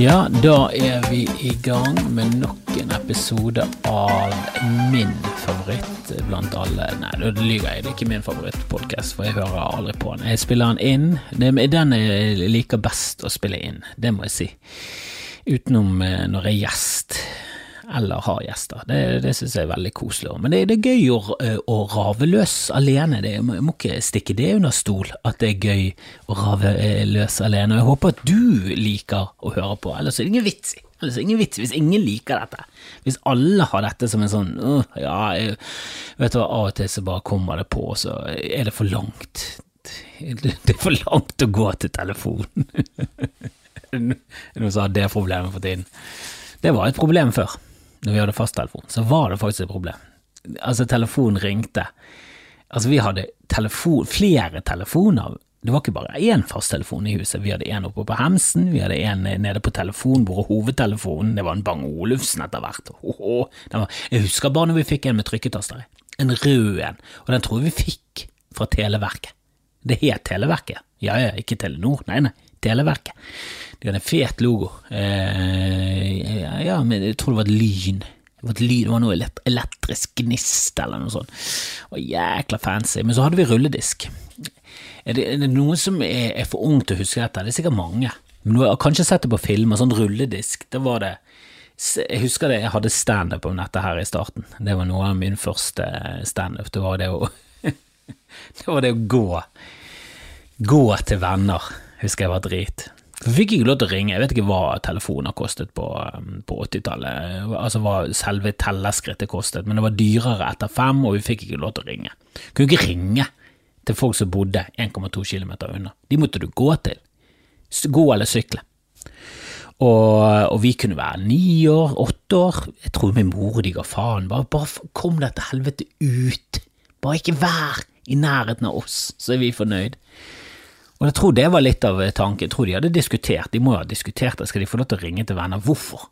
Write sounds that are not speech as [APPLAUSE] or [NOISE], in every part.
Ja, da er vi i gang med nok en episode av min favoritt blant alle Nei, da lyver jeg, det er ikke min favorittpodkast, for jeg hører aldri på den. Jeg spiller den inn. Det er den jeg liker best å spille inn, det må jeg si. Utenom eh, når jeg er gjest eller har gjester. Det, det syns jeg er veldig koselig. Men det, det er gøy å, å, rave løs alene. Det, jeg må ikke stikke det under stol at det er gøy å rave løs alene. Og jeg håper at du liker å høre på, ellers er det ingen vits i. Ellers er det ingen vits hvis ingen liker dette. Hvis alle har dette som en sånn uh, Ja, jeg, vet du hva, av og til så bare kommer det på, så er det for langt. Det er for langt å gå til telefonen. [LAUGHS] Noen som har det problemet for tiden. Det var et problem før når vi hadde fasttelefon, så var det faktisk et problem. Altså, telefonen ringte. Altså, vi hadde telefon, flere telefoner. Det var ikke bare én fasttelefon i huset. Vi hadde én oppe på Hemsen, vi hadde én nede på telefonbordet, hovedtelefonen. Det var en Bang Olufsen etter hvert. jeg husker bare når vi fikk en med trykketaster. En rød en. Og den tror jeg vi fikk fra Televerket. Det het Televerket. Ja ja, ikke Telenor. Nei, nei. Televerket. De hadde en fet logo. Eh, ja, men jeg tror det var et lyn. Det var, et lyn, det var noe elektrisk gnist eller noe sånt. Var jækla fancy. Men så hadde vi rulledisk. Er det, er det noen som er, er, for ung til å huske dette? Det er sikkert mange. Men du har kanskje sett det på filmer, sånn rulledisk. Det var det Jeg husker det, jeg hadde standup om dette her i starten. Det var noe av min første standup. Det det [LAUGHS] Det var det å gå. Gå til venner, husker jeg var drit. Vi fikk ikke lov til å ringe, jeg vet ikke hva telefoner kostet på, um, på 80-tallet, altså hva selve tellerskrittet kostet, men det var dyrere etter fem, og vi fikk ikke lov til å ringe. Kunne ikke ringe til folk som bodde 1,2 km unna, de måtte du gå til, gå eller sykle. Og, og, vi kunne være ni år, åtte år, jeg tror min mor og de ga faen, bare, bare kom deg til helvete ut, bare ikke vær i nærheten av oss, så er vi fornøyd. Og jeg tror det var litt av tanken. Jeg tror de hadde diskutert, de må jo ha diskutert det, skal de få lov til å ringe til venner? Hvorfor?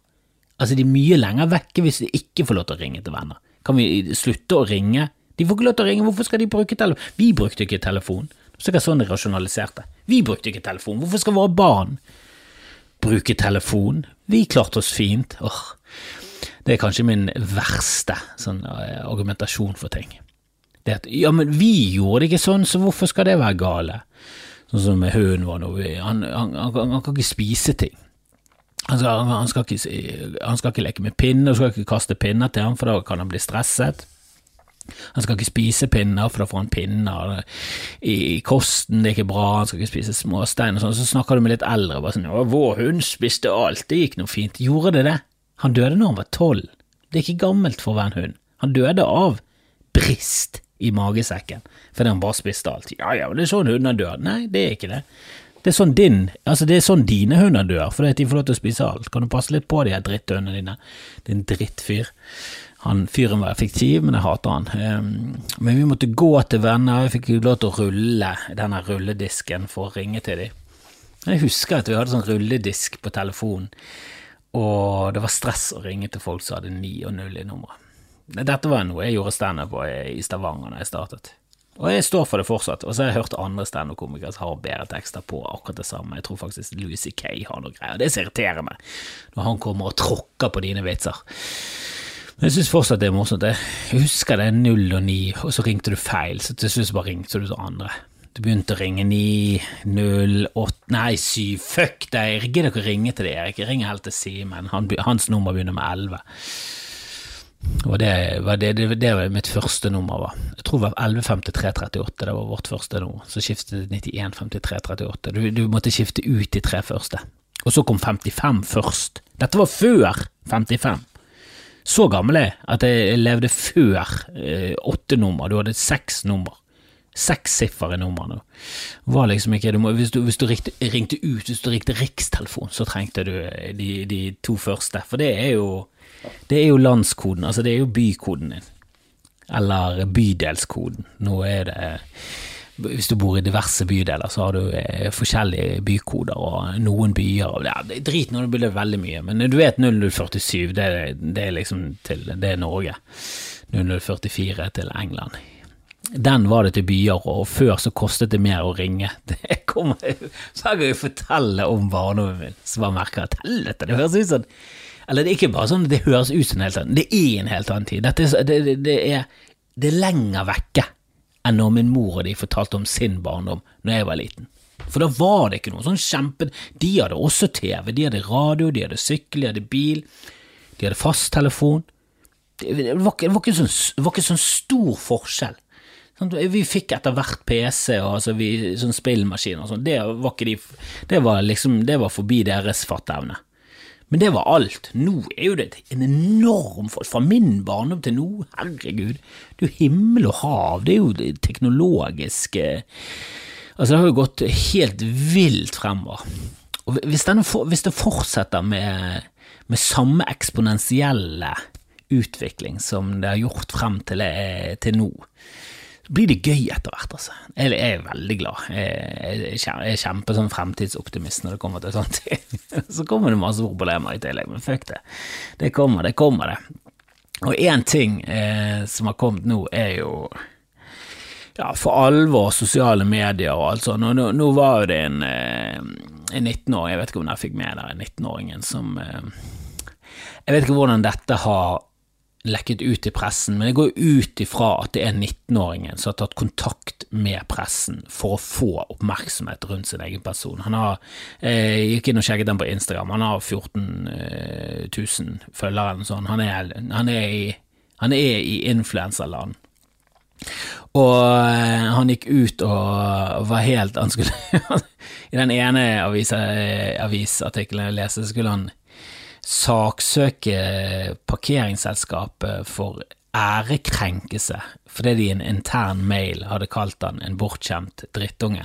Altså, de er mye lenger vekke hvis de ikke får lov til å ringe til venner. Kan vi slutte å ringe? De får ikke lov til å ringe, hvorfor skal de bruke telefon? Vi brukte ikke telefon. Det er sånn de rasjonaliserte. Vi brukte ikke telefon, hvorfor skal våre barn bruke telefon? Vi klarte oss fint. Åh, det er kanskje min verste sånn, uh, argumentasjon for ting. Det at, ja, men vi gjorde det ikke sånn, så hvorfor skal det være gale? Sånn som med hunden vår nå, han, han, han, han, kan ikke spise ting. Skal, han, skal ikke, han skal ikke leke med pinner, skal ikke kaste pinner til ham, for da kan han bli stresset. Han skal ikke spise pinner, for da får han pinner i, kosten, det er ikke bra, han skal ikke spise småstein og sånn. Så snakker du med litt eldre, bare sånn 'Vår hund spiste alt, det gikk noe fint'. Gjorde det det? Han døde når han var tolv. Det er ikke gammelt for å være en hund. Han døde av brist i magesekken fordi han bare spiste alt. Ja ja, det er sånn hunder dør. Nei, det er ikke det. Det er sånn din, altså det er sånn dine hunder dør, fordi de får lov til å spise alt. Kan du passe litt på de her dritthundene dine? Din drittfyr. Han fyren var effektiv, men jeg hater han. Um, men vi måtte gå til venner, vi fikk lov til å rulle denne rulledisken for å ringe til dem. Jeg husker at vi hadde sånn rulledisk på telefonen, og det var stress å ringe til folk som hadde 9 og 0 i nummeret. Dette var noe jeg gjorde standup på i Stavanger da jeg startet. Og jeg står for det fortsatt. Og så har jeg hørt andre standup-komikere som har bedre tekster på akkurat det samme. Jeg tror faktisk Lucy Kay har noe greier. Det irriterer meg, når han kommer og tråkker på dine vitser. Men jeg syns fortsatt det er morsomt. Jeg husker det er null og ni, og så ringte du feil, så til slutt bare ringte du til andre. Du begynte å ringe ni, null, åtte, nei, syv, fuck deg, gidder å ringe til deg, Erik, jeg ringer helt til Simen, hans nummer begynner med elleve. Og det, det, det, det var mitt første nummer. var. Jeg tror det var 115338, det var vårt første nummer. Så skiftet det 915338. Du, du måtte skifte ut de tre første. Og så kom 55 først. Dette var før 55. Så gammel er jeg at jeg levde før eh, åtte nummer. Du hadde seks nummer. Sekssifre i nå. Var liksom ikke, du må, hvis du, hvis du ringte, ringte, ut, hvis du ringte rikstelefon, så trengte du de, de to første. For det er jo det er jo landskoden, altså det er jo bykoden din. Eller bydelskoden. Nå er det Hvis du bor i diverse bydeler, så har du eh, forskjellige bykoder, og noen byer og ja, Drit nå, det blir veldig mye, men du vet 0047, det, det er liksom til Det er Norge. 0044 til England. Den var det til byer, og før så kostet det mer å ringe. [LAUGHS] Det kommer, så kan jeg fortelle om barndommen min, så bare merker jeg at helvete, det høres ut som Eller det er ikke bare sånn det høres ut som en helt annen, det er en helt annen tid. Er, det, det, det, er, det er lenger vekke enn når min mor og de fortalte om sin barndom når jeg var liten. For da var det ikke noe sånn kjempe De hadde også TV, de hadde radio, de hadde sykkel, de hadde bil, de hadde fasttelefon. Det, det, var ikke, det, var sånn, det var ikke sånn stor forskjell. Sånn, vi fikk etter hvert PC og altså vi, sånn spillmaskiner og sånn. Det var de Det liksom Det var forbi deres fatteevne. Men det var alt. Nå er jo det en enorm forskjell. Fra min barndom til nå, herregud. Det er jo himmel og hav. Det er jo det teknologiske Altså, det har jo gått helt vilt fremover. Og hvis, denne, hvis det fortsetter med, med samme eksponentielle utvikling som det har gjort frem til, eh, til nå, blir det gøy etter hvert, altså. Jeg, jeg er veldig glad. Jeg, jeg er sånn fremtidsoptimist når det kommer til sånt. [LAUGHS] så kommer det masse problemer i tillegg, men fuck det. Det kommer, det kommer, det. Og én ting eh, som har kommet nå, er jo ja, for alvor sosiale medier og alt sånt. Nå, nå, var jo det en, eh, en 19-åring, jeg vet ikke om dere fikk med dere 19-åringen som eh, Jeg vet ikke hvordan dette har lekket ut i pressen, men jeg går ut ifra at det er 19-åringen som har tatt kontakt med pressen for å få oppmerksomhet rundt sin egen person. Han har, jeg gikk inn og sjekket den på Instagram, han har 14 eh, 000 følgere eller noe sånt. Han er, han er i, han er i influenserland. Og eh, han gikk ut og var helt Han skulle [LAUGHS] I den ene avis, eh, avisartikkelen jeg leste, skulle han saksøke parkeringsselskapet for ærekrenkelse fordi de i en intern mail hadde kalt han en bortskjemt drittunge.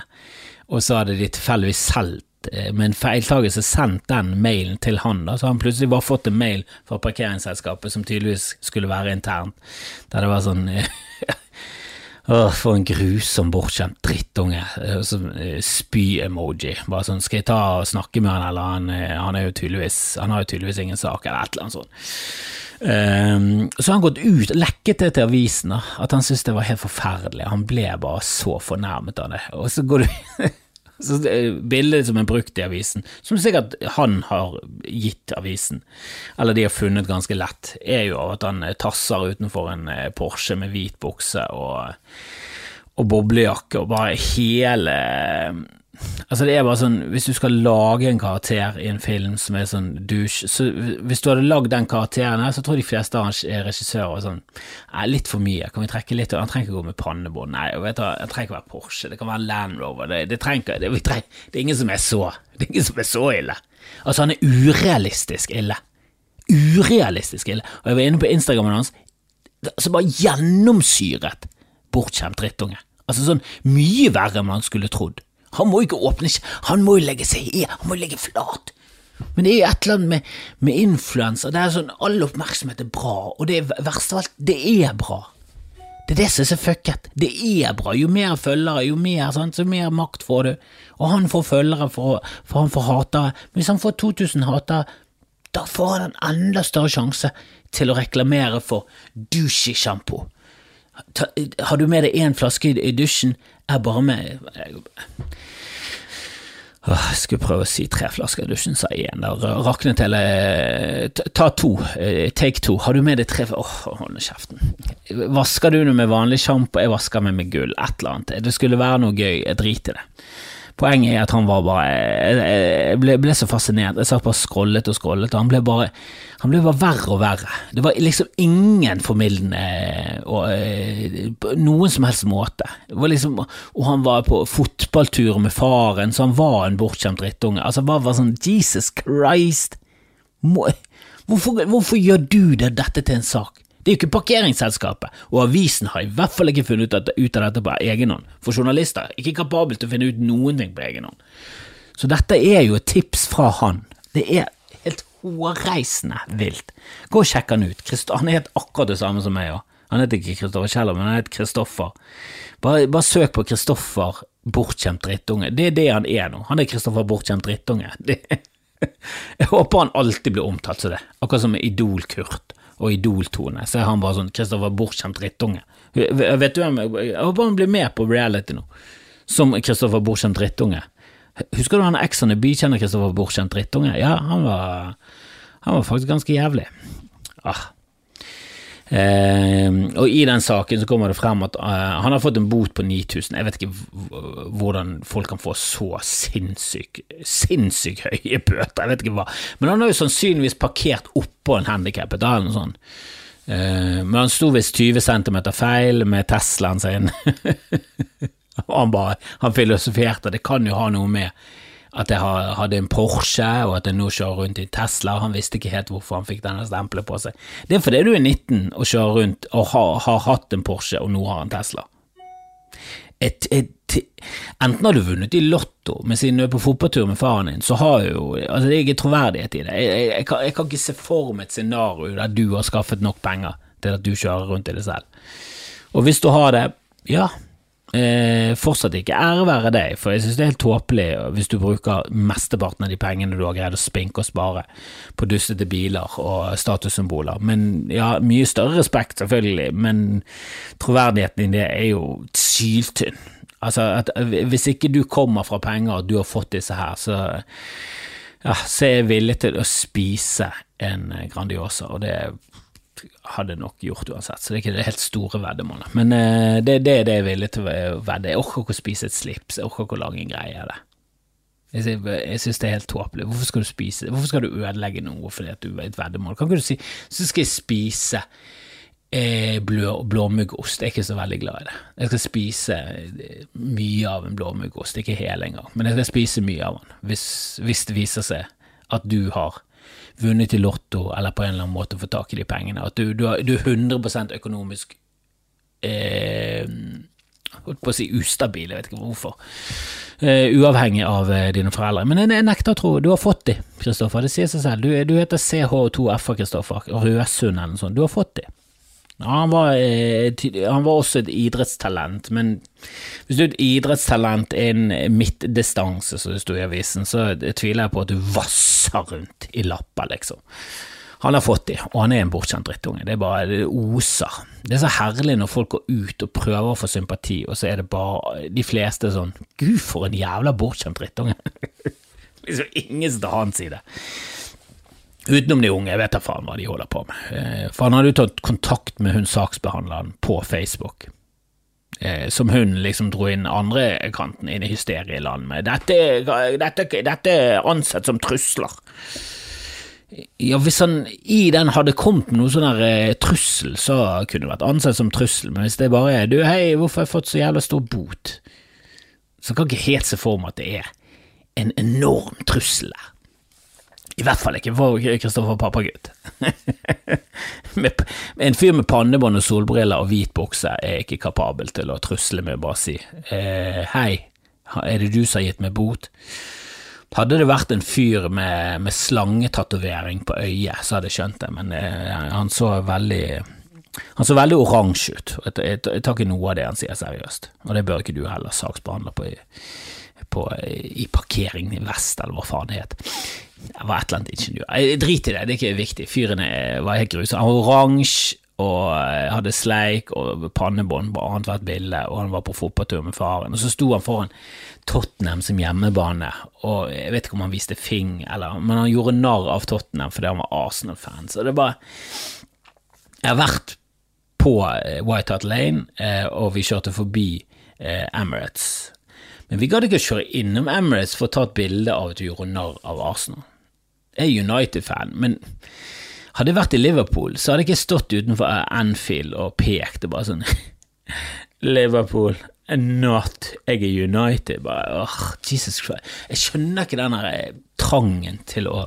Og så hadde de tilfeldigvis solgt eh, med en feiltagelse sendt den mailen til han. Da. Så han plutselig bare fått en mail fra parkeringsselskapet som tydeligvis skulle være internt, der det var sånn [LAUGHS] Åh, for en grusom, bortskjemt drittunge. Sånn spy-emoji. Bare sånn, skal jeg ta og snakke med han, eller han, eh, han, er jo tydeligvis Han har jo tydeligvis ingen sak, eller et eller annet sånt. Um, så har han gått ut, lekket det til avisen, da, at han syntes det var helt forferdelig. Han ble bare så fornærmet av det. Og så går du [LAUGHS] Bildet som er brukt i avisen, som sikkert han har gitt avisen, eller de har funnet ganske lett, er jo at han tasser utenfor en eh, Porsche med hvit bukse og, og boblejakke, og bare hele Altså det er bare sånn, Hvis du skal lage en karakter i en film som er sånn douche så Hvis du hadde lagd den karakteren her, så tror jeg de fleste av regissører sånn Nei, litt for mye, kan vi trekke litt Han trenger ikke gå med pannebånd. Nei, vet du, han trenger ikke være Porsche, det kan være Land Rover. Det, det, trenger, det, det, er ingen som er så Det er ingen som er så ille. Altså, han er urealistisk ille. Urealistisk ille. Og jeg var inne på Instagrammen hans, Som bare gjennomsyret bortskjemt drittunge. Altså sånn mye verre enn man skulle trodd. Han må ikke åpne Han må jo legge seg i, han må legge flat. Men det er jo et eller annet med, med influenser. Det er sånn, All oppmerksomhet er bra, og det er verst av alt, det er bra. Det er det som er så fucket. Det er bra. Jo mer følgere, jo mer, sant? så mer makt får du. Og han får følgere, for, for han får hatere. Men hvis han får 2000 hatere, da får han en enda større sjanse til å reklamere for douche-sjampo. Har du med deg én flaske i dusjen, er bare med jeg skulle prøve å si tre flasker dusjen, sa jeg igjen. Raknet hele Ta to. Eh, take two. Har du med deg tre Åh, hold kjeften. Vasker du det med vanlig sjampo? Jeg vasker meg med gull. Et eller annet. Det skulle være noe gøy. Jeg driter i det. Poenget er at han var bare Jeg ble, ble så fascinert. Jeg satt bare scrollet og scrollet, og han ble bare han ble bare verre og verre. Det var liksom ingen formildende og, eh, på noen som helst måte. Liksom, og han var på fotballtur med faren, så han var en bortskjemt drittunge. Altså, bare var sånn Jesus Christ! Må, hvorfor, hvorfor gjør du det, dette til en sak? Det er jo ikke parkeringsselskapet, og avisen har i hvert fall ikke funnet ut, ut av dette på egen hånd, for journalister er ikke kapabel til å finne ut noen ting på egen hånd. Så dette er jo et tips fra han. Det er helt hårreisende vilt. Gå og sjekk han ut. Han er helt akkurat det samme som meg òg. Han heter ikke Kristoffer Kjeller, men han heter Kristoffer. Bare, bare, søk på Kristoffer bortskjemt drittunge. Det er det han er nå. Han er Kristoffer bortskjemt drittunge. Det, [LAUGHS] jeg håper han alltid blir omtalt som det, akkurat som Idol-Kurt og Idol-Tone, så er han bare sånn Kristoffer bortskjemt drittunge. Vet du hvem Jeg håper han blir med på reality nå, som Kristoffer bortskjemt drittunge. Husker du han Ex on the Beach kjenner Kristoffer bortskjemt drittunge? Ja, han var, han var faktisk ganske jævlig. Ah, og i den saken så kommer det frem at uh, han har fått en bot på 9000. Jeg vet ikke hvordan folk kan få så sinnssykt sinnssyk høye bøter, jeg vet ikke hva. Men han har jo sannsynligvis parkert oppå en handikappet eller noe sånt. Uh, men han sto visst 20 cm feil med Teslaen sin. [LAUGHS] han bare, han filosoferte, det kan jo ha noe med at jeg hadde en Porsche, og at jeg nå kjører rundt i Tesla. Han visste ikke helt hvorfor han fikk denne stempelet på seg. Det er fordi du er 19 og kjører rundt og har, har hatt en Porsche, og nå har han Tesla. Et, et, enten har du vunnet i Lotto, men siden du er på fotballtur med faren din, så har jo altså Det er ikke troverdighet i det. Jeg, jeg, jeg, kan, jeg, kan, ikke se for meg et scenario der du har skaffet nok penger til at du kjører rundt i det selv. Og hvis du har det, ja, Eh, fortsatt ikke. Ære være deg, for jeg synes det er helt tåpelig hvis du bruker mesteparten av de pengene du har greid å spinke og spare på dustete biler og statussymboler. Men ja, mye større respekt, selvfølgelig, men troverdigheten i det er jo syltynn. Altså, at, hvis ikke du kommer fra penger og du har fått disse her, så ja, så er jeg villig til å spise en Grandiosa, og det hadde nok gjort uansett, så det er ikke det helt store veddemålet. Men uh, det, det, er det jeg er villig til å vedde. Jeg orker ikke å spise et slips, jeg orker ikke å lage en greie av det. Jeg, synes det er helt tåpelig. Hvorfor skal du spise Hvorfor skal du ødelegge noe fordi at du er et veddemål? Kan ikke du si så skal jeg spise eh, blå, blåmuggost? Jeg er ikke så veldig glad i det. Jeg skal spise eh, mye av en blåmuggost, ikke hele engang, men jeg skal spise mye av den hvis, hvis det viser seg at du har vunnet i Lotto eller på en eller annen måte fått tak i de pengene. At du, du, du er 100 økonomisk eh, holdt på å si ustabil, jeg vet ikke hvorfor. Uh, uavhengig av uh, dine foreldre. Men jeg, jeg nekter å tro Du har fått de, Kristoffer. Det sier seg selv. Du, du heter CH2FA, Kristoffer. Rødsund eller noe sånt. Du har fått de. Han var, eh, han var, også et idrettstalent, men hvis du er et idrettstalent innen midtdistanse, som det sto i avisen, så tviler jeg på at du vasser rundt i lapper, liksom. Han har fått de, og han er en bortskjemt drittunge. Det er bare det oser. Det er så herlig når folk går ut og prøver å få sympati, og så er det bare de fleste sånn Gud, for en jævla bortskjemt drittunge. [LAUGHS] liksom ingen som tar hans side. Utenom de unge, jeg vet da faen hva de holder på med. Eh, for han hadde jo tatt kontakt med hun saksbehandleren på Facebook, eh, som hun liksom dro inn andre kanten inn i hysterieland med. Dette, dette, dette er ansett som trusler. Ja, hvis han i den hadde kommet med noe sånn der eh, trussel, så kunne det vært ansett som trussel, men hvis det bare er du, hei, hvorfor har jeg fått så jævla stor bot, så kan ikke helt se for meg at det er en enorm trussel der. I hvert fall ikke for Kristoffer Pappagutt. [LAUGHS] en fyr med pannebånd og solbriller og hvit bukse er ikke kapabel til å trusle med å bare si eh, hei, er det du som har gitt meg bot? Hadde det vært en fyr med, med slangetatovering på øyet, så hadde jeg skjønt det, men eh, han så veldig han så veldig oransje ut, og jeg, jeg, jeg tar ikke noe av det han sier seriøst, og det bør ikke du heller saksbehandle på på, i parkering i vest, eller hva faen det het. Det var et eller annet ingeniør. Drit i det, det er ikke viktig. Fyren var helt grusom. Han var oransje og eh, hadde sleik og pannebånd på annethvert bilde, og han var på fotballtur med faren. Og så sto han foran Tottenham som hjemmebane, og jeg vet ikke om han viste fing, eller, men han gjorde narr av Tottenham fordi han var Arsenal-fan. Så det er bare Jeg har vært på eh, White Hart Lane, eh, og vi kjørte forbi Emirates. Men vi gadd ikke å kjøre innom Emirates for å ta et bilde av at du gjorde narr av Arsenal er United-fan, men hadde jeg vært i Liverpool, så hadde jeg ikke stått utenfor Anfield og pekt og bare sånn [LAUGHS] Liverpool, not Jeg er United. Bare, oh, Jesus Christ. Jeg skjønner ikke den eh, trangen til å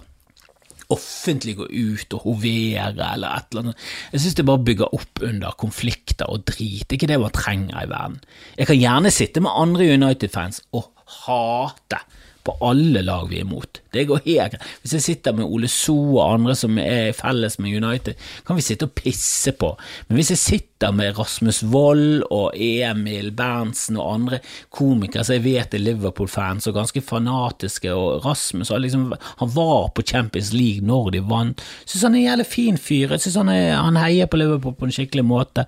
offentlig gå ut og hovere eller et eller annet. Jeg synes det bare bygger opp under konflikter og drit. Det er ikke det man trenger i verden. Jeg kan gjerne sitte med andre United-fans og hate på alle lag vi er imot. Det går helt. Hvis jeg sitter med Ole So og andre som er felles med United, kan vi sitte og pisse på. Men hvis jeg sitter Twitter med Rasmus Wold og Emil Berntsen og andre komikere som jeg vet er Liverpool-fans og ganske fanatiske, og Rasmus liksom, han var på Champions League når de vant. Syns han er en jævlig fin fyr, jeg synes han, han heier på Liverpool på en skikkelig måte.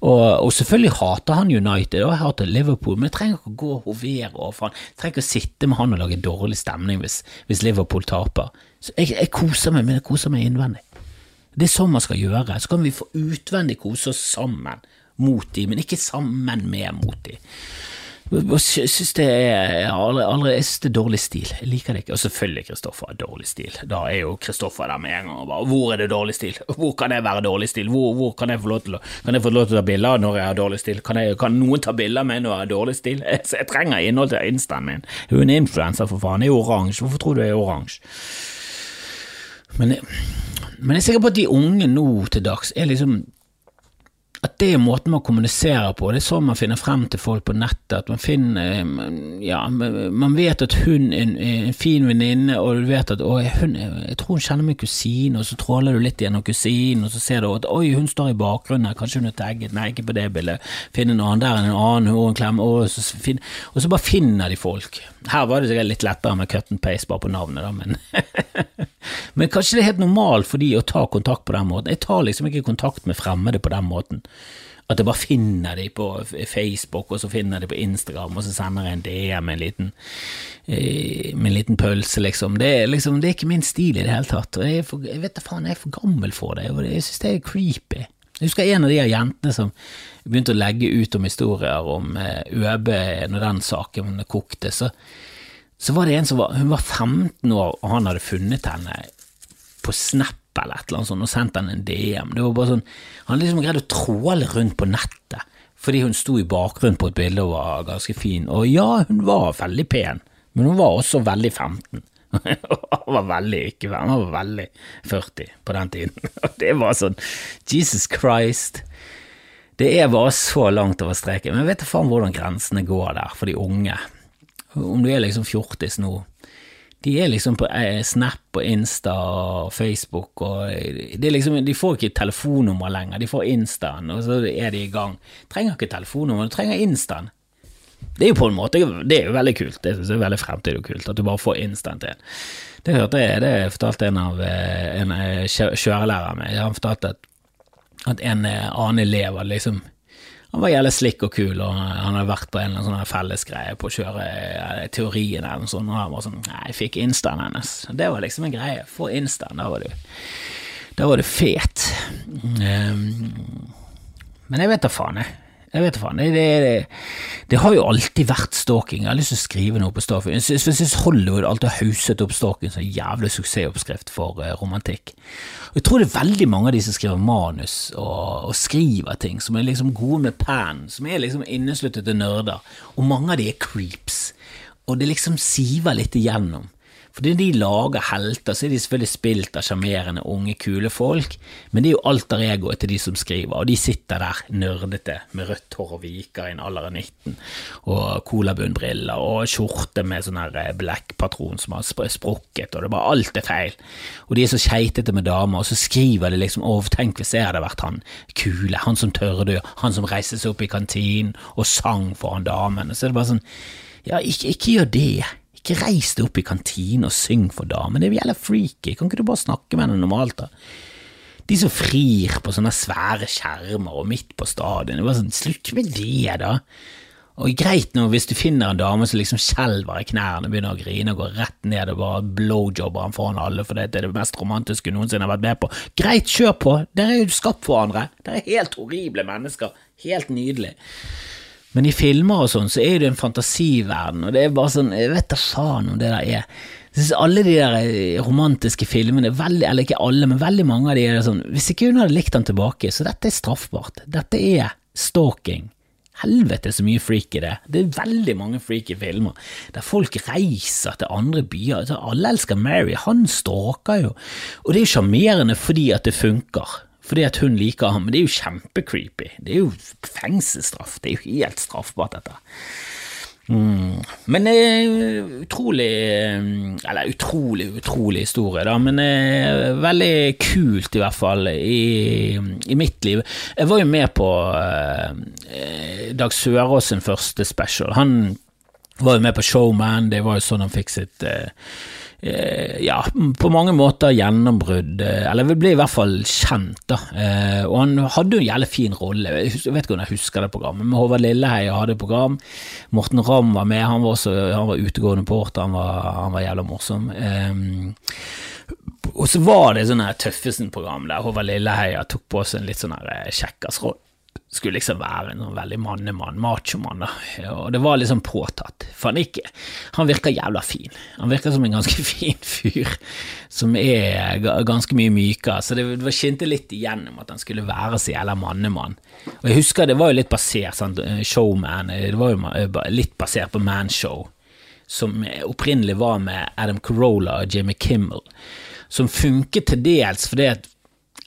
Og, og selvfølgelig hater han United, og jeg hater Liverpool, men jeg trenger ikke å gå og hovere overfor han. Jeg trenger ikke å sitte med han og lage dårlig stemning hvis, hvis Liverpool taper. Så jeg, jeg koser meg, men jeg koser meg innvendig. Det er sånn man skal gjøre. Så kan vi få utvendig kose oss sammen mot de, men ikke sammen med mot de. Jeg synes det er, aldri, aldri, jeg synes det er dårlig stil. Jeg liker det ikke. Og selvfølgelig Kristoffer har dårlig stil. Da er jo Kristoffer der med en gang og bare Hvor er det dårlig stil? Hvor kan jeg være dårlig stil? Hvor, hvor kan jeg få lov til å Kan jeg få lov til å ta bilder når jeg har dårlig stil? Kan, jeg, kan noen ta bilder av meg når jeg har dårlig stil? Jeg, jeg trenger innhold til instaen min. Hun er influenser, for faen. Jeg er oransje. Hvorfor tror du jeg er oransje? Men, men jeg er sikker på at de unge nå til dags er liksom at det er måten man kommuniserer på. Det er sånn man finner frem til folk på nettet. At man finner Ja, man vet at hun er en, fin venninne, og du vet at å, hun, jeg tror hun kjenner min kusine, og så tråler du litt gjennom kusinen, og så ser du at oi, hun står i bakgrunnen her, kanskje hun er tagget, nei, ikke på det bildet, finn en annen, der er en annen, hun en klem, og så, fin, og så bare finner de folk. Her var det litt lettere med cut and paste bare på navnet, da, men [LAUGHS] Men kanskje det er helt normalt for de å ta kontakt på den måten. Jeg tar liksom ikke kontakt med fremmede på den måten. At jeg bare finner de på Facebook, og så finner de på Instagram, og så sender jeg en DM med en liten, eh, med en liten pølse, liksom. Det er, liksom. det er ikke min stil i det hele tatt. Og jeg, er for, jeg vet da faen, jeg er for gammel for det, og jeg synes det er creepy. Jeg husker en av de jentene som begynte å legge ut om historier om eh, ØB når den saken kokte. Så, så var det en som var, hun var 15 år, og han hadde funnet henne på Snap eller et eller annet sånt og sendt henne en DM. Det var bare sånn, Han liksom greide å tråle rundt på nettet fordi hun sto i bakgrunnen på et bilde og var ganske fin. Og ja, hun var veldig pen, men hun var også veldig 15. [LAUGHS] Han var veldig ikke han var veldig 40 på den tiden. [LAUGHS] Og det var sånn Jesus Christ. Det er bare så langt over streken. Men jeg vet da faen hvordan grensene går der for de unge. Om du er liksom fjortis nå de er liksom på eh, Snap og Insta og Facebook og er liksom, De får ikke telefonnummer lenger, de får Instaen, og så er de i gang. Trenger ikke telefonnummer, du trenger Instaen. Det er jo på en måte det er jo veldig kult, det synes jeg er veldig fremtid og kult at du bare får Instaen til. Det hørte jeg, det fortalte en av eh, en eh, kjørelæreren min. Han fortalte at, at en annen elev hadde liksom han var jævlig slikk og kul, og han hadde vært på en eller annen sånn fellesgreie på å kjøre eh, teorien eller noe sånt, og han var sånn Nei, jeg fikk instaen hennes. Det var liksom en greie. Få instaen, da var du Da var du fet. Um, men jeg vet da faen, jeg. Jeg vet faen. Det, det, det, har jo alltid vært stalking. Jeg har lyst til å skrive noe på stalking. Jeg synes Hollywood alltid har hauset opp stalking som en jævlig suksessoppskrift for uh, romantikk. Og Jeg tror det er veldig mange av de som skriver manus og, og skriver ting, som er liksom gode med pen, som er liksom innesluttede nerder, og mange av de er creeps. Og det liksom siver litt igjennom. Fordi de lager helter, så er de selvfølgelig spilt av sjarmerende, unge, kule folk, men det er jo alter egoet til de som skriver, og de sitter der nerdete med rødt hår og viker i en alder av 19, og colabunnbriller og skjorte med sånn eh, black-patron som har sprukket, og det er bare alt er feil. Og de er så keitete med damer, og så skriver de liksom å, tenk hvis jeg hadde vært han kule, han som tørde, han som reiste seg opp i kantinen og sang foran damene, så er det bare sånn, ja, ikke, ikke gjør det. Ikke reis deg opp i kantinen og syng for damen, det gjelder freaky, kan ikke du bare snakke med henne normalt, da? De som frir på sånne svære skjermer og midt på stadion, det var sånn, slutt med det, da. Og greit nå hvis du finner en dame som liksom skjelver i knærne, begynner å grine og går rett ned og bare blowjobber han foran alle, for det er det mest romantiske hun noensinne har vært med på. Greit, kjør på, dere er jo skapt for hverandre, dere er helt horrible mennesker, helt nydelig. Men i filmer og sånn, så er det en fantasiverden, og det er bare sånn Jeg vet da faen om det der er jeg synes Alle de der eh, romantiske filmene, veldig, eller ikke alle, men veldig mange av de er sånn Hvis ikke hun hadde likt han tilbake, så dette er straffbart. Dette er stalking. Helvete så mye freak i det. Det er veldig mange freaky filmer der folk reiser til andre byer. Altså, alle elsker Mary, han stalker jo, og det er jo sjarmerende fordi at det funker fordi at hun liker ham, men det er jo kjempecreepy. Det er jo fengselsstraff, det er jo helt straffbart, dette. Mm. Men eh, utrolig eh, Eller utrolig, utrolig historie, da, men eh, veldig kult i hvert fall i, i, mitt liv. Jeg var jo med på eh, Dag Sørås sin første special. Han var jo med på Showman, det var jo sånn han fikk sitt eh, Eh, ja, på mange måter gjennombrudd, eh, eller ble i hvert fall kjent, da. Eh, og han hadde jo en jævlig fin rolle, jeg vet ikke om jeg husker det programmet, men Håvard Lilleheie hadde program, Morten Ramm var med, han var også han var utegående porter, han han var jævla morsom. og så var det sånn Tøffesen-program der Håvard Lilleheia tok på seg en litt sånn kjekkas-rolle skulle liksom være en veldig mannemann, machomann, da. Og det var liksom påtatt. For han ikke Han virker jævla fin. Han virker som en ganske [LAUGHS] fin fyr, som er ganske mye mykere. Så det, det skinte litt igjennom at han skulle være så jævla mannemann. Og jeg husker det var jo litt basert, sant, Showman, det var jo litt basert på Manshow, som opprinnelig var med Adam Carolla og Jimmy Kimmel, som funket til dels fordi at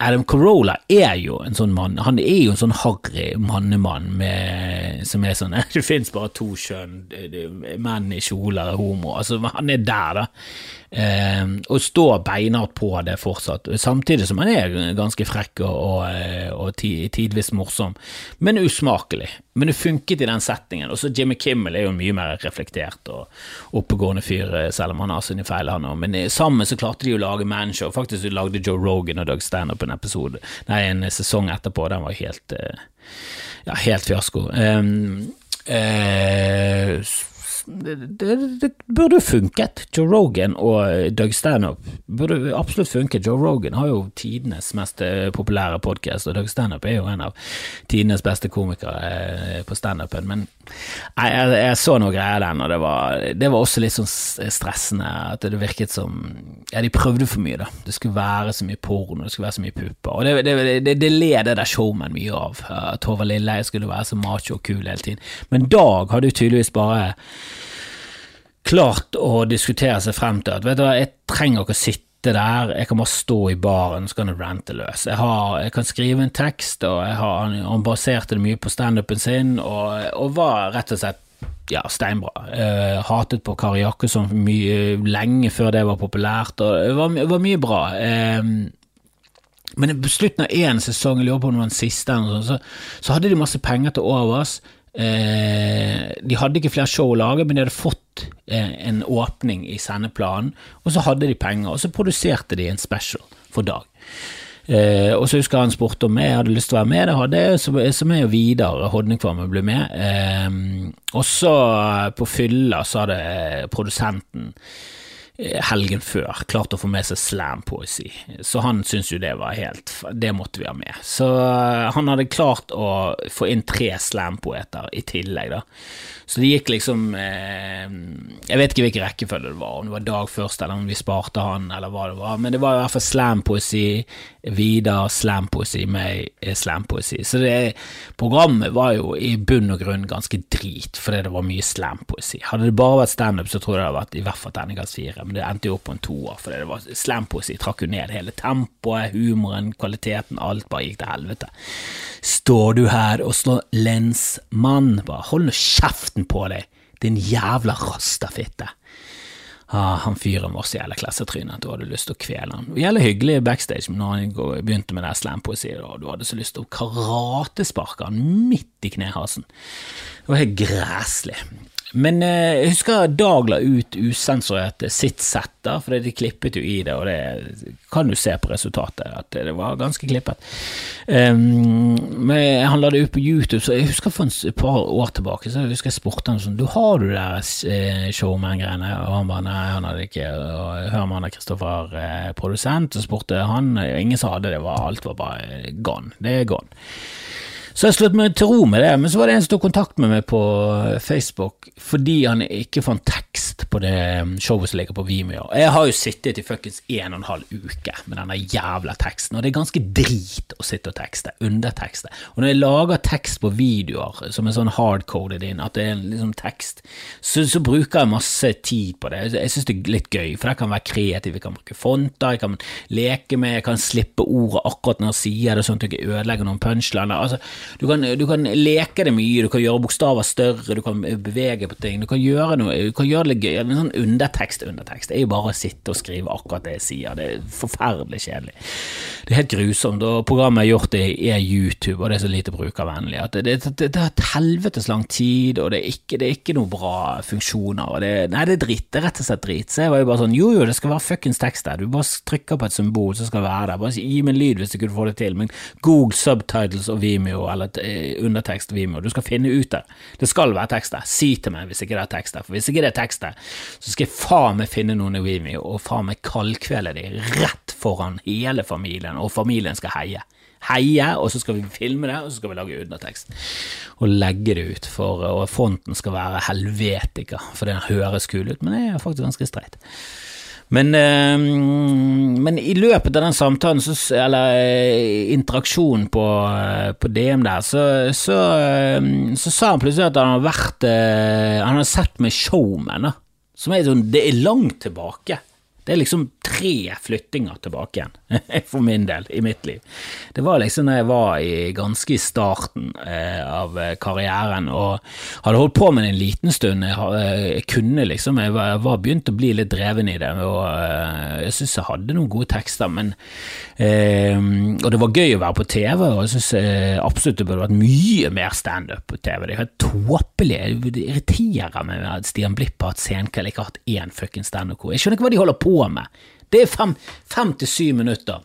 Adam Carolla er jo en sånn mann. Han er jo en sånn harry mannemann som er sånn [LAUGHS] Det fins bare to kjønn, menn i kjoler er homo. Altså, han er der, da. Eh, og står beinhardt på det fortsatt, samtidig som han er ganske frekk og, og, og tidvis morsom, men usmakelig. Men det funket i den settingen. Og så Jimmy Kimmel er jo mye mer reflektert og oppegående fyr, eh, selv om han har sine feil, han òg. Men sammen så klarte de å lage manshow. Faktisk lagde Joe Rogan og Doug Stanhope en episode, nei, en sesong etterpå. Den var helt, eh, ja, helt fiasko. Um, eh, det, det, det, burde funket. Joe Rogan og Doug Stanhope burde absolutt funket. Joe Rogan har jo tidenes mest eh, populære podkast, og Doug Stanhope er jo en av tidenes beste komikere eh, på standupen. Men jeg, jeg, jeg, så noe greier den, og det var, det var, også litt sånn stressende. At det virket som Ja, de prøvde for mye, da. Det skulle være så mye porno, det skulle være så mye pupper. Og det, det, det led det der showman mye av. At Håvard Lilleheie skulle være så macho og kul hele tiden. Men Dag hadde jo tydeligvis bare klart å diskutere seg frem til at vet du hva, jeg trenger ikke å sitte der, jeg kan bare stå i baren så kan jeg rante løs. Jeg, har, jeg kan skrive en tekst, og har, han baserte det mye på standupen sin, og, og, var rett og slett ja, steinbra. Uh, hatet på Kari Jakkesson lenge før det var populært, og det var, var mye bra. Uh, men på slutten av én sesong, jeg lurer på om det var den siste, så, så hadde de masse penger til overs. Eh, de hadde ikke flere show å lage, men de hadde fått eh, en åpning i sendeplanen, og så hadde de penger, og så produserte de en special for Dag. Eh, og så husker jeg han spurte om jeg hadde lyst til å være med, det hadde jeg, så, så jeg og Vidar Hodningkvam ble med. Eh, og så på fylla så hadde produsenten Eh, helgen før klarte å få med seg slampoesi, så han syntes jo det var helt Det måtte vi ha med. Så eh, han hadde klart å få inn tre slampoeter i tillegg, da. Så det gikk liksom eh, Jeg vet ikke hvilken rekkefølge det var, om det var Dag først, eller om vi sparte han, eller hva det var, men det var i hvert fall slampoesi, Vidar slampoesi, meg eh, slampoesi. Så det programmet var jo i bunn og grunn ganske drit, fordi det var mye slampoesi. Hadde det bare vært standup, så tror jeg det hadde vært i hvert fall terningkast fire, men det endte jo opp på en toer, fordi det var slampoesi trakk jo ned hele tempoet, humoren, kvaliteten, alt bare gikk til helvete. Står du her og slår lensmann? Bare hold nå kjeften på deg, din jævla rastafitte. Ah, han fyren var så jævla klassetryne at du hadde lyst til å kvele han. Jævlig hyggelig backstage når han begynte med det slampoesiet, og du hadde så lyst til å karatesparke han midt i knehasen. Det var helt græslig. Men eh, jeg husker Dag la ut usensurert sitt sett, da, for de klippet jo i det, og det kan du se på resultatet, at det var ganske klippet. Um, men han la det ut på YouTube, så jeg husker for et par år tilbake, så jeg husker jeg spurte han sånn Du, har du der eh, showman-greiene? Og han bare nei, han hadde ikke og Hørmann og Kristoffer eh, produsent, og spurte han, ingen som hadde det, var, alt var bare gone. Det er gone. Så jeg slått meg til ro med det, men så var det en som tok kontakt med meg på Facebook fordi han ikke fant tekst på det showet som ligger på Vimeo. Jeg har jo sittet i fuckings en og en halv uke med denne jævla teksten, og det er ganske drit å sitte og tekste, undertekste. Og når jeg lager tekst på videoer som er sånn hardcoded inn, at det er liksom tekst, så, så bruker jeg masse tid på det. Jeg synes det er litt gøy, for det kan være kreativ, jeg kan bruke fonter, jeg kan leke med, jeg kan slippe ordet akkurat når jeg sier det, sånn at jeg ikke ødelegger noen punchliner. Altså, du kan, du kan leke det mye, du kan gjøre bokstaver større, du kan bevege på ting, du kan gjøre noe, du kan gjøre det gøy. En sånn undertekst, undertekst, det er jo bare å sitte og skrive akkurat det jeg sier, det er forferdelig kjedelig. Det er helt grusomt, og programmet jeg har gjort det er YouTube, og det er så lite brukervennlig at det, det, det, det et helvetes lang tid, og det er ikke, det ikke noen bra funksjoner, og det, nei, det er dritt, det er rett og slett drit. Så jeg var jo bare sånn, jo jo, det skal være fuckings tekst der, du bare trykker på et symbol som skal være der, bare gi meg en lyd hvis du kunne få det til, men Google subtitles og Vimeo, eller eh, undertekst Vimeo, du skal finne ut det. Det skal være tekst der, si til meg hvis ikke det er tekst der, for hvis ikke det er tekst der, så skal jeg faen meg finne noen i Vimeo og faen meg kaldkvele de rett foran hele familien, og familien skal heie heie, og så skal vi filme det, og så skal vi lage undertekst. Og legge det ut, for og fonten skal være helvetika, for den høres kul ut, men det er faktisk ganske streit. Men, øh, men, i løpet av den samtalen, eller øh, interaksjonen på, øh, på, DM der, så, så, så, sa han plutselig at han har vært Han har sett med Showman, da. Som er sånn Det er langt tilbake. Det er liksom tre flyttinger tilbake igjen, [LAUGHS] for min del, i mitt liv. Det var liksom da jeg var i, ganske i starten eh, av eh, karrieren og hadde holdt på med det en liten stund. Jeg, eh, jeg kunne liksom, jeg var, jeg var, begynt å bli litt dreven i det, og eh, jeg syns jeg hadde noen gode tekster, men eh, Og det var gøy å være på TV, og jeg syns eh, absolutt det burde vært mye mer standup på TV. Det er helt tåpelig, det irriterer meg at Stian Blipp har hatt Senkveld, ikke har hatt én fuckings standup-ko. Jeg skjønner ikke hva de holder på med. Det er fem, fem til syv minutter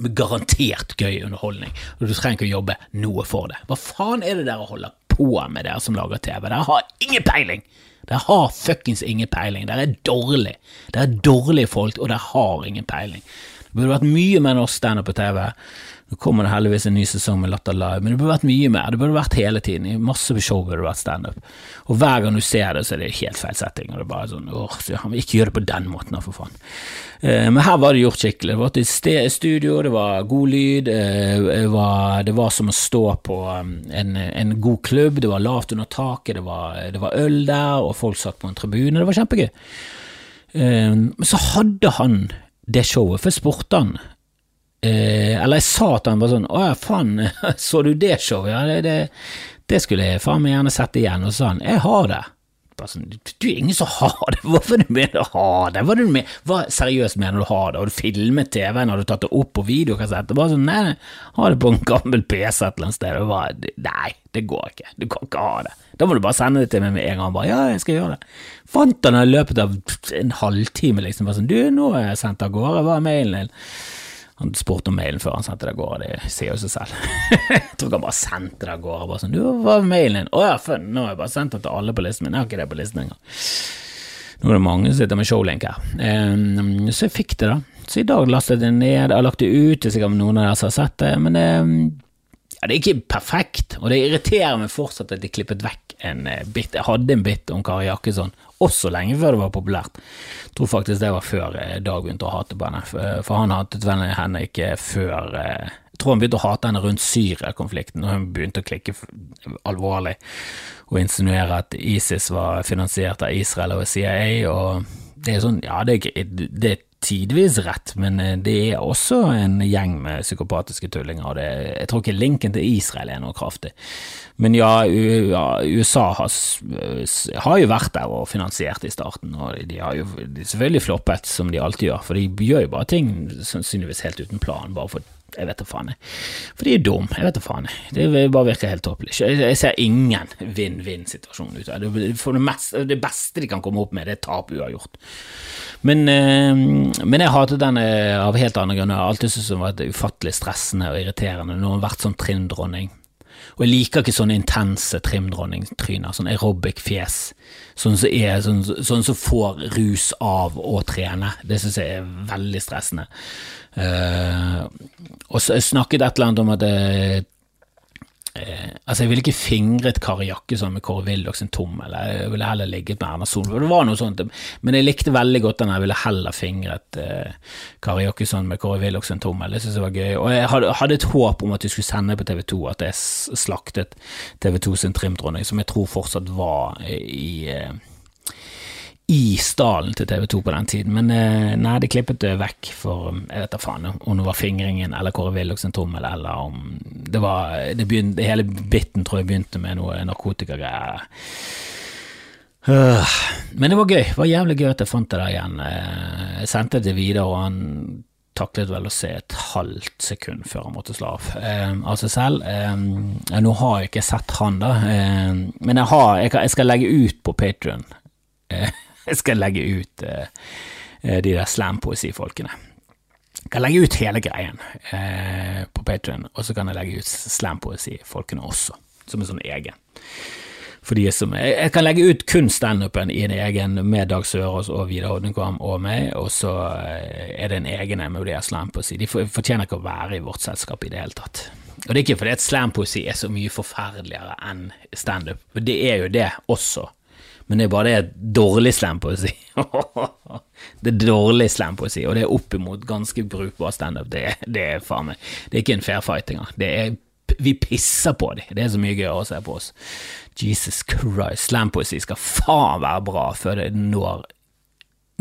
med garantert gøy underholdning, og du trenger ikke å jobbe noe for det. Hva faen er det dere holder på med, dere som lager TV? Dere har ingen peiling! Dere har fuckings ingen peiling. Dere er dårlige. Dere er dårlige folk, og dere har ingen peiling. Det burde vært mye mer norsk standup på TV. Nå kommer det heldigvis en ny sesong med Latter Live, men det burde vært mye mer. Det burde vært hele tiden. I masse show burde det vært standup. Og hver gang du ser det, så er det helt feil setting. Og det er bare sånn, åh, så Han vil ikke gjøre det på den måten, for faen. Eh, men her var det gjort skikkelig. Det var et studio, det var god lyd, eh, det, var, det, var, som å stå på um, en, en, god klubb, det var lavt under taket, det var, det var øl der, og folk satt på en tribune. Det var kjempegøy. Eh, men så hadde han det showet, for jeg spurte han Eh, eller jeg sa til han bare sånn Å ja, faen, [LAUGHS] så du det showet? Ja, det, det, det, skulle jeg faen meg gjerne sett igjen. Og så sa han jeg har det. Bare sånn, du er ingen som har det, [LAUGHS] hvorfor du mener du ha det? Hva, du med, hva seriøst mener du har ha det? Har du filmet TV-en, har du tatt det opp på videokassett? Bare sånn, nei, ha det på en gammel PC et eller annet sted. Og bare, nei, det går ikke, du kan ikke ha det. Da må du bare sende det til meg med en gang. Bare, ja, jeg skal gjøre det. Fant han i løpet av en halvtime, liksom, bare sånn, du, nå er jeg sendt av gårde, hva er mailen din? Han spurte om mailen før han sendte det av gårde, det sier jo seg selv. [LAUGHS] jeg tror han bare sendte det av gårde. Bare sånn, du, hva er mailen din? Å ja, for, nå har jeg bare sendt det til alle på listen min, jeg har ikke det på listen engang. Nå er det mange som sitter med showlink her. Um, så jeg fikk det, da. Så i dag lastet jeg det ned, jeg har lagt det ut, det er sikkert noen av dere som har sett det, men um, ja, det er ikke perfekt, og det irriterer meg fortsatt at de klippet vekk en uh, bit. Jeg hadde en bit om Kari Jakkesson også lenge før det var populært. Jeg tror faktisk det var før eh, Dag begynte å hate på henne, for han hatet vel henne ikke før eh, Jeg tror han begynte å hate henne rundt Syria-konflikten, og hun begynte å klikke alvorlig og insinuere at ISIS var finansiert av Israel og CIA, og det er sånn, ja, det er, det er tidvis rett, men eh, det er også en gjeng med psykopatiske tullinger, og det, jeg tror ikke linken til Israel er noe kraftig. Men ja, USA har, har, jo vært der og finansiert i starten, og de har jo de selvfølgelig floppet, som de alltid gjør, for de gjør jo bare ting sannsynligvis helt uten plan, bare for jeg vet da faen. For de er dum, Jeg vet da faen. Det bare virker helt tåpelig. Jeg ser ingen vinn-vinn-situasjon ut av det. Det, beste de kan komme opp med, det er tap uavgjort. Men, eh, men jeg hatet den av helt andre grunner. Jeg har alltid syntes den var ufattelig stressende og irriterende hun har vært sånn trinndronning. Og jeg liker ikke sånne intense trimdronningtryner, sånn aerobic-fjes. Sånn som sånn, sånn som får rus av å trene. Det synes jeg er veldig stressende. Uh, og så snakket et eller annet om at det, Eh, altså Jeg ville ikke fingret Kari Jakkesson med Kåre Willoch sin tommel, jeg ville heller ligget med Erna Solberg. Det var noe sånt, men jeg likte veldig godt den, jeg ville heller fingret eh, Kari Jakkesson med Kåre Willoch sin tommel. Det syntes jeg var gøy. Og jeg hadde, hadde, et håp om at de skulle sende på TV2 at jeg slaktet TV2 sin trimdronning, som jeg tror fortsatt var i, i stallen til TV2 på den tiden, men eh, nei, de klippet det vekk for jeg vet da faen om det var fingringen eller Kåre Willoch sin tommel, eller om det var det begynte, Hele biten tror jeg begynte med noe narkotikagreier. Øh, men det var gøy. Det var jævlig gøy at jeg fant det der igjen. Eh, jeg sendte det videre, og han taklet vel å se et halvt sekund før han måtte slå av eh, av seg selv. Eh, nå har jeg ikke sett han, da, eh, men jeg, har, jeg, jeg, skal legge ut på Patrion. Eh, [LAUGHS] jeg skal legge ut eh, de der slampoesifolkene. Jeg kan legge ut hele greien på Patrion, og så kan jeg legge ut slampoesifolkene også, som en sånn egen. For de som, jeg kan legge ut kun standupen i en egen med Dag Sørås og Vidar Hodnekvam og meg, og så er det en egen med de slampoesi. De fortjener ikke å være i vårt selskap i det hele tatt. Og det er ikke fordi slampoesi er så mye forferdeligere enn standup, det er jo det også men det er bare det dårlig slampoesi. [LAUGHS] det er dårlig slampoesi, og det er oppimot ganske brukbar standup. Det, det er faen meg Det er ikke en fair fight engang. Det er vi pisser på dem. Det er så mye gøyere å se på oss. Jesus Christ. Slampoesi skal faen være bra før det når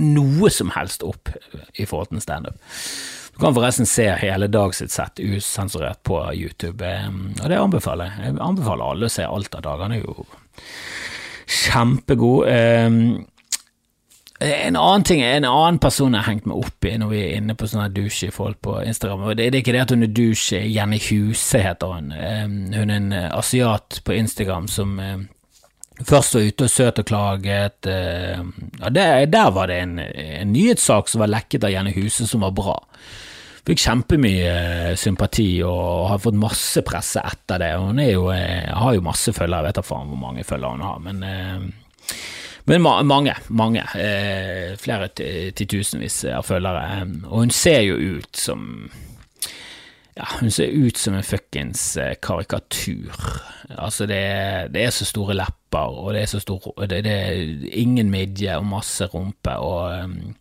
noe som helst opp i forhold til standup. Du kan forresten se hele Dag sitt sett usensurert på YouTube, eh, og det anbefaler jeg. Jeg anbefaler alle å se alt av Dag. Han er jo Kjempegod. Ehm, en annen ting, en annen person jeg har hengt meg opp i når vi er inne på sånne douche-folk på Instagram, og det, det, er ikke det at hun er douche, Jenny Huse heter hun. Ehm, hun er en eh, asiat på Instagram som eh, først var ute og søt og klaget. Ehm, ja, der, der var det en, en nyhetssak som var lekket av Jenny Huse som var bra fikk kjempemye eh, sympati og har fått masse presse etter det. Hun jo, eh, har jo masse følgere, jeg vet da faen hvor mange følgere hun har, men, eh, men mange, mange. Flere titusenvis av følgere. Og hun ser jo ut som ja, hun ser ut som en fuckings karikatur. Altså, det det er, så store lepper, og det er så stor Det, det er ingen midje og masse rumpe, og um,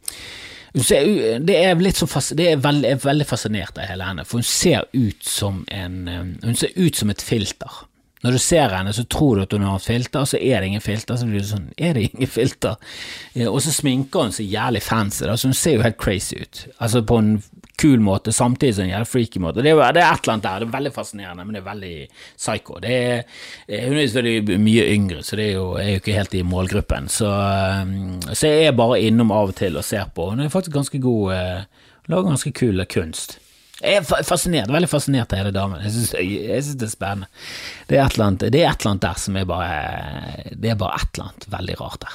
det er, litt så fas, det er veldig, veldig fascinert av hele henne, for hun ser ut som en Hun ser ut som et filter. Når du ser henne, så tror du at hun har filter, og så er det ingen filter. Så blir det sånn, er det ingen filter? Og så sminker hun så jævlig fancy, da, så hun ser jo helt crazy ut. Altså på en kul måte, samtidig som en jævlig freaky måte. Det er, det er et eller annet der, det er veldig fascinerende, men det er veldig psycho. Det er, hun er selvfølgelig mye yngre, så det er jo, er jo ikke helt i målgruppen. Så, um, så, jeg er bare innom av og til og ser på. Hun er faktisk ganske god, uh, lager ganske kul kunst. Jeg er fascinert, veldig fascinert av hele damen. Jeg syns det er spennende. Det er, et eller annet, det er et eller annet der som er bare Det er bare et eller annet veldig rart der.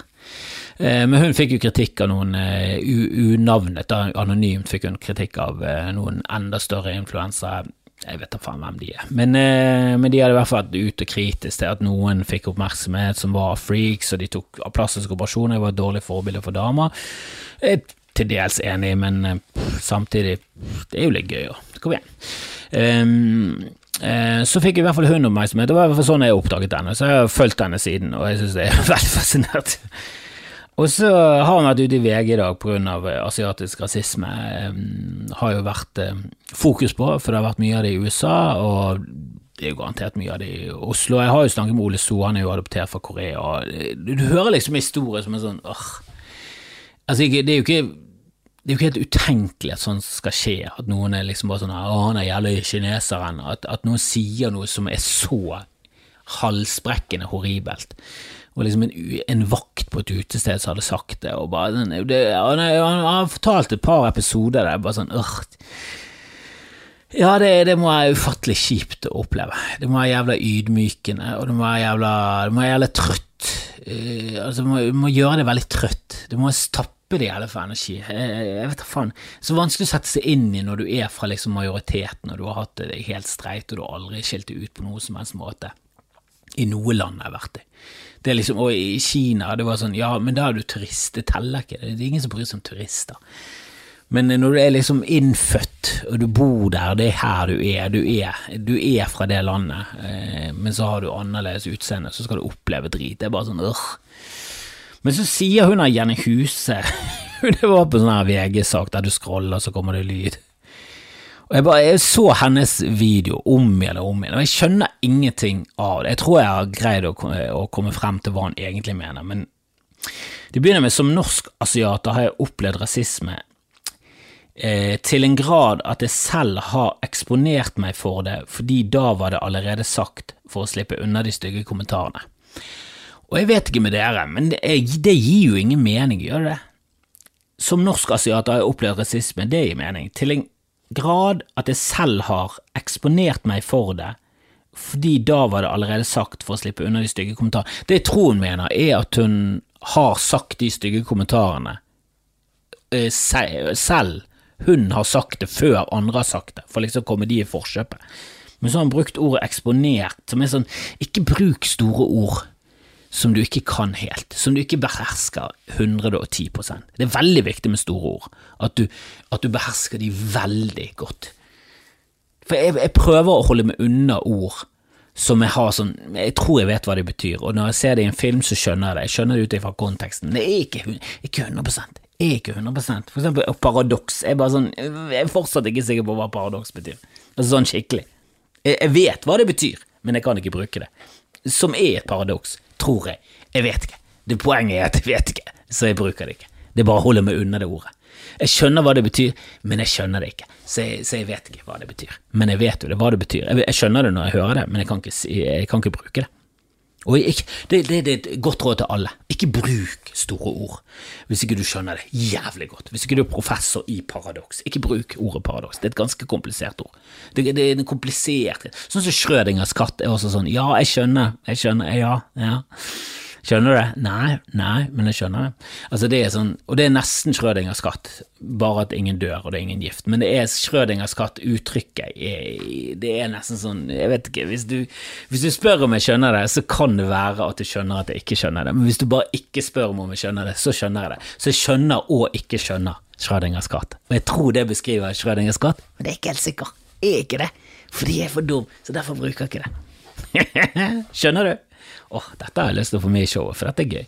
Eh, men hun fikk jo kritikk av noen uh, unavnet, anonymt fikk hun kritikk av uh, noen enda større influensere. Jeg vet da faen hvem de er, men, men, de hadde i hvert fall vært ute kritisk til at noen fikk oppmerksomhet som var freaks, og de tok plastiske operasjoner, var et dårlig forbilde for damer. Jeg er til dels enig, men samtidig, det er jo litt gøy og Kom igjen. Um, så fikk i hvert fall hun oppmerksomhet. Det var i hvert fall sånn jeg oppdaget henne. Så jeg har fulgt henne siden, og jeg syns det er [LAUGHS] veldig fascinert. Og så har han vært ute i VG i dag pga. asiatisk rasisme. Har jo vært fokus på, for det har vært mye av det i USA, og det er jo garantert mye av det i Oslo. Jeg har jo snakket med Ole So, han er jo adoptert fra Korea. og Du, du hører liksom historier som er sånn åh. Altså, det er jo ikke det er jo ikke helt utenkelig at sånt skal skje, at noen er liksom bare sånn 'Å, han er jævla kineseren', at, at noen sier noe som er så halsbrekkende horribelt var liksom en, en, vakt på et utested som hadde sagt det, og bare det, han, han, har fortalt et par episoder der bare sånn øh. Ja, det, det, må være ufattelig kjipt å oppleve. Det må være jævla ydmykende, og det må være jævla, det må være jævla trøtt. Uh, altså, du må, må, gjøre det veldig trøtt. Du må tappe det i for energi. Jeg, jeg vet da faen. Så vanskelig å sette seg inn i når du er fra liksom majoriteten, og du har hatt det helt streit, og du har aldri skilt deg ut på noen som helst måte. I noe land jeg har vært i. Det er liksom, Og i Kina, det var sånn Ja, men da er du turist. Det teller ikke. Det er ingen som bryr seg om turister. Men når du er liksom innfødt, og du bor der, det er her du er, du er, du er fra det landet, eh, men så har du annerledes utseende, så skal du oppleve drit. Det er bare sånn øh. Men så sier hun her Jenny Huse [LAUGHS] Det var på sånn VG-sak der du scroller, så kommer det lyd. Og jeg, bare, jeg så hennes video om igjen og om igjen, og jeg skjønner ingenting av det. Jeg tror jeg har greid å, å komme frem til hva han egentlig mener, men det begynner med som norsk-asiater har jeg opplevd rasisme eh, til en grad at jeg selv har eksponert meg for det, fordi da var det allerede sagt for å slippe unna de stygge kommentarene. Og jeg vet ikke med dere, men det, det gir jo ingen mening, gjør det det? Som norsk-asiater har jeg opplevd rasisme, det gir mening, til en grad at jeg selv har eksponert meg for det, fordi da var det allerede sagt for å slippe unna de stygge kommentarene. Det jeg tror hun mener, er at hun har sagt de stygge kommentarene eh, selv. Hun har sagt det før andre har sagt det, for liksom kommer de i forkjøpet. Men så har han brukt ordet eksponert, som er sånn, ikke bruk store ord som du ikke kan helt, som du ikke behersker 110% Det er veldig viktig med store ord, at du, at du behersker de veldig godt. For jeg, jeg, prøver å holde meg unna ord som jeg har sånn Jeg tror jeg vet hva det betyr, og når jeg ser det i en film, så skjønner jeg det. Jeg skjønner det ut ifra konteksten. Det er ikke, ikke 100 er ikke 100 For eksempel paradoks. Jeg sånn Jeg er fortsatt ikke sikker på hva paradoks betyr. Altså sånn skikkelig. Jeg, jeg vet hva det betyr, men jeg kan ikke bruke det. Som er et paradoks tror jeg. Jeg vet ikke. Det Poenget er at jeg vet ikke, så jeg bruker det ikke. Det bare å holde meg unna det ordet. Jeg skjønner hva det betyr, men jeg skjønner det ikke, så jeg, så jeg vet ikke hva det betyr. Men jeg vet jo det, hva det betyr. Jeg, jeg skjønner det når jeg hører det, men jeg kan ikke, jeg kan ikke bruke det. Og ikke, det, det, det, er et godt råd til alle. Ikke bruk store ord hvis ikke du skjønner det jævlig godt. Hvis ikke du er professor i paradoks, ikke bruk ordet paradoks. Det er et ganske komplisert ord. Det, det er en komplisert Sånn som Schrødingers katt er også sånn. Ja, jeg skjønner. Jeg skjønner. Ja, ja. Skjønner du det? Nei, nei, men jeg skjønner det. Altså det er sånn, Og det er nesten Schrødingers katt, bare at ingen dør og det er ingen gift. Men det er Schrødingers katt-uttrykket. Det er nesten sånn Jeg vet ikke, hvis du, hvis du, spør om jeg skjønner det, så kan det være at du skjønner at jeg ikke skjønner det. Men hvis du bare ikke spør om jeg skjønner det, så skjønner jeg det. Så jeg skjønner og ikke skjønner Schrødingers katt. Og jeg tror det beskriver Schrødingers katt, men det er ikke helt sikker. Jeg er ikke det. Fordi jeg er for dum, så derfor bruker jeg ikke det. [LAUGHS] skjønner du? Åh, dette har jeg lyst til å få med i showet, for dette er gøy.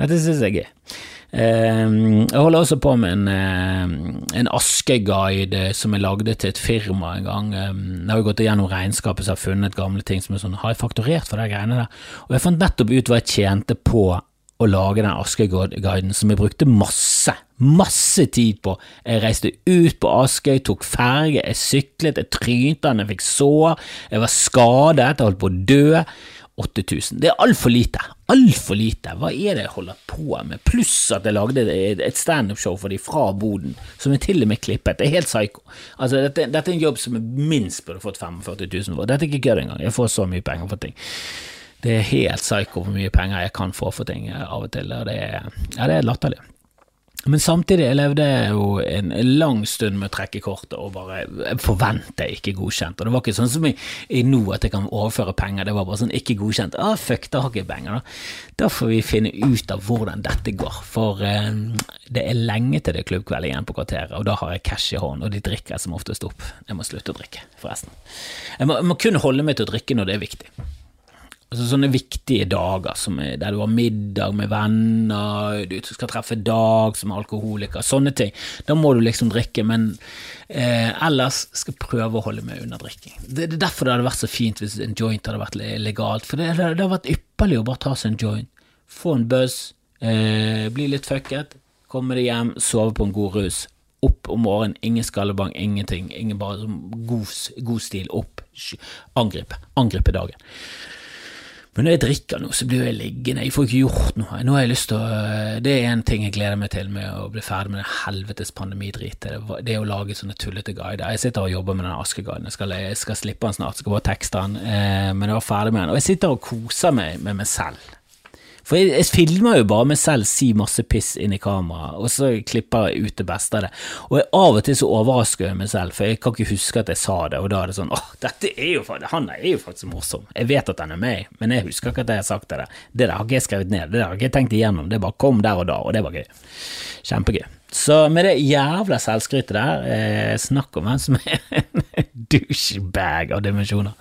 Dette synes jeg er gøy. Ehm, jeg holder også på med en, uh, en askeguide som jeg lagde til et firma en gang. Jeg har gått igjennom regnskapet så jeg funnet gamle ting som er sånn, har jeg fakturert for de greiene der? Og jeg fant nettopp ut hva jeg tjente på å lage den Askøy-guiden, som jeg brukte masse, masse tid på. Jeg reiste ut på Askøy, tok ferge, jeg syklet, jeg trynte den, jeg fikk sår, jeg var skadet, jeg holdt på å dø. 8000. Det er altfor lite. Altfor lite. Hva er det jeg holder på med? Pluss at jeg lagde et standup-show for de fra Boden, som er til og med klippet. Det er helt psycho. Altså, dette, dette, er en jobb som jeg minst burde fått 45 000 for. Dette er ikke kødd engang. Jeg får så mye penger for ting. Det er helt psycho hvor mye penger jeg kan få for ting av og til, og det er, ja, det er latterlig. Men samtidig, jeg levde jo en lang stund med å trekke kortet og bare forvente ikke godkjent. Og det var ikke sånn som i, i nå at jeg kan overføre penger, det var bare sånn ikke godkjent. Ah, fuck, da har ikke penger, da. Da får vi finne ut av hvordan dette går, for eh, det er lenge til det er klubbkveld igjen på kvarteret, og da har jeg cash i hånden, og de drikker som oftest opp. Jeg må slutte å drikke, forresten. Jeg må, jeg må kun holde meg til å drikke når det er viktig. Altså Sånne viktige dager er, der du har middag med venner, du skal treffe Dag som er alkoholiker, sånne ting. Da må du liksom drikke, men eh, ellers skal prøve å holde meg unna drikking. Det, det, er derfor det hadde vært så fint hvis en joint hadde vært legalt, for det, det, det hadde vært ypperlig å bare ta seg en joint, få en buzz, eh, bli litt fucket, komme deg hjem, sove på en god rus. Opp om morgenen, ingen skallebang, ingenting. Ingen bare god, god stil, opp, angripe, angripe dagen. Men når jeg drikker noe, så blir jeg liggende, jeg får ikke gjort noe. Nå har jeg lyst til å, Det er en ting jeg gleder meg til med å bli ferdig med den helvetes pandemidritet. Det, er å lage sånne tullete guider. Jeg sitter og jobber med den askeguiden. Jeg skal, jeg skal slippe den snart, skal bare tekste den. Eh, men jeg var ferdig med den. Og jeg sitter og koser meg med meg selv. For jeg, jeg, filmer jo bare meg selv si masse piss inn i kamera, og så klipper jeg ut det beste av det. Og jeg, av og til så overrasker jeg meg selv, for jeg kan ikke huske at jeg sa det, og da er det sånn åh, dette er jo, han er jo faktisk morsom. Jeg vet at han er med, men jeg husker ikke at jeg har sagt det. Det der har ikke jeg skrevet ned, det der har ikke jeg tenkt igjennom, det bare kom der og da, og det var gøy. Kjempegøy. Så med det jævla selvskrytet der, eh, snakk om hvem som er [LAUGHS] en douchebag av dimensjoner.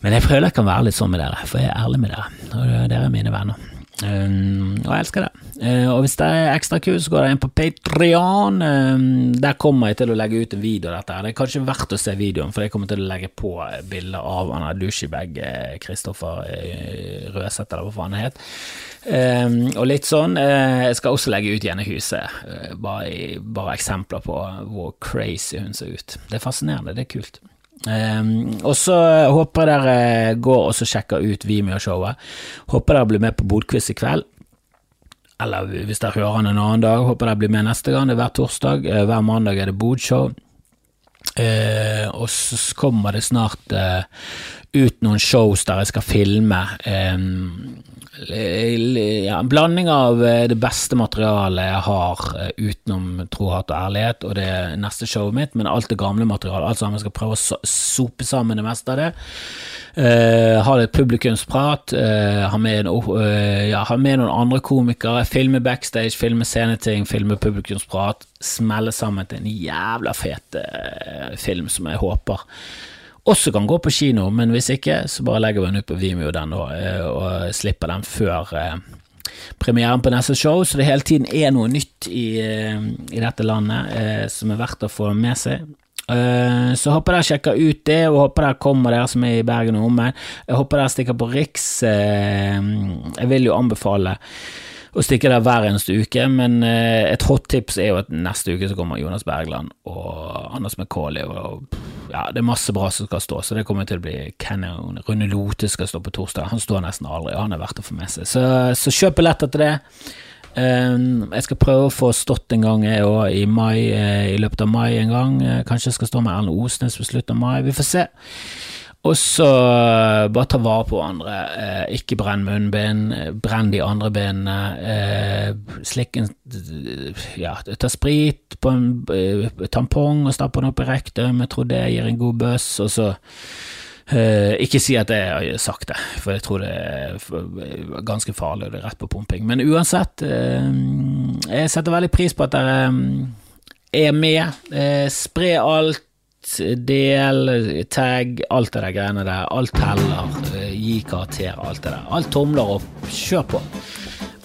Men jeg føler jeg kan være litt sånn med dere, for jeg er ærlig med dere, og dere er mine venner. Um, og jeg elsker det. Uh, og hvis det er ekstra kult, så går jeg inn på Patrion. Um, der kommer jeg til å legge ut en video av dette. Det er kanskje verdt å se videoen, for jeg kommer til å legge på bilder av han douchebag Kristoffer uh, Røseth, eller hva faen det het. Um, og litt sånn. Uh, jeg skal også legge ut Gjennehuset, uh, bare, bare eksempler på hvor crazy hun ser ut. Det er fascinerende, det er kult. Um, og så håper jeg dere går og sjekker ut Vimeo-showet. Håper dere blir med på Bodquiz i kveld. Eller hvis dere hører han en annen dag, håper dere blir med neste gang. Det er hver torsdag. Uh, hver mandag er det Bodshow. Uh, og så kommer det snart uh, ut noen shows der jeg skal filme. Ja, en blanding av eh, det beste materialet jeg har eh, utenom Tro, hat og ærlighet og det neste showet mitt, men alt det gamle materialet. Altså. Jeg skal prøve å sope sammen det meste av det. Uh, ha litt publikumsprat. Uh, ha, med, uh, ja, ha med noen andre komikere. Filme backstage, filme sceneting, filme publikumsprat. Smelle sammen til en jævla fet film som jeg håper også kan gå på kino, men hvis ikke, så bare legger vi den ut på Vimeo den og, eh, og slipper den før eh, premieren på neste show, så det hele tiden er noe nytt i, eh, i dette landet som er verdt å få med seg. Så håper dere sjekker ut det, og håper dere kommer dere som er i Bergen og omegn. Jeg håper dere stikker på Riks. Jeg vil jo anbefale å stikke der hver eneste uke, men et hot tips er jo at neste uke så kommer Jonas Bergland og Anders McCauley og ja, det er masse bra som skal stå, så det kommer til å bli canon. Rune Lote skal stå på torsdag. Han står nesten aldri, han er verdt å få med seg. Så, så kjøp billetter til det. Um, jeg skal prøve å få stått en gang, jeg òg, i mai, uh, i løpet av mai en gang. Uh, kanskje jeg skal stå med Erlend Osnes på slutten av mai. Vi får se. Og så uh, bare ta vare på andre. Eh, ikke brenn munnbind, brenn de andre benene. Eh, slikk en Ja, ta sprit på en tampong og stapp den opp i rektum. Jeg tror det gir en god bøss. Og så ikke si at jeg har sagt det, for jeg tror det er ganske farlig, og det er rett på pumping. Men uansett, jeg setter veldig pris på at dere er med. spre alt del, tag, alt det der greiene der. Alt teller, gi karakter, alt det der. Alt tomler opp, kjør på.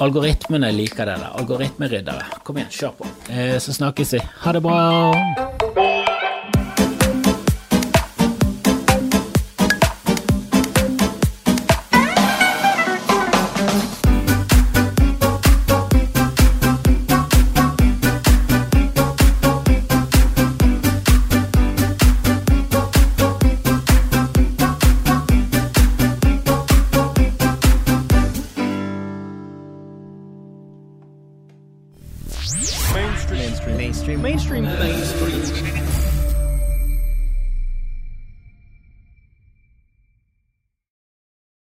Algoritmene liker det der. Algoritmeryddere. Kom igjen, kjør på. Eh, så snakkes vi. Ha det bra.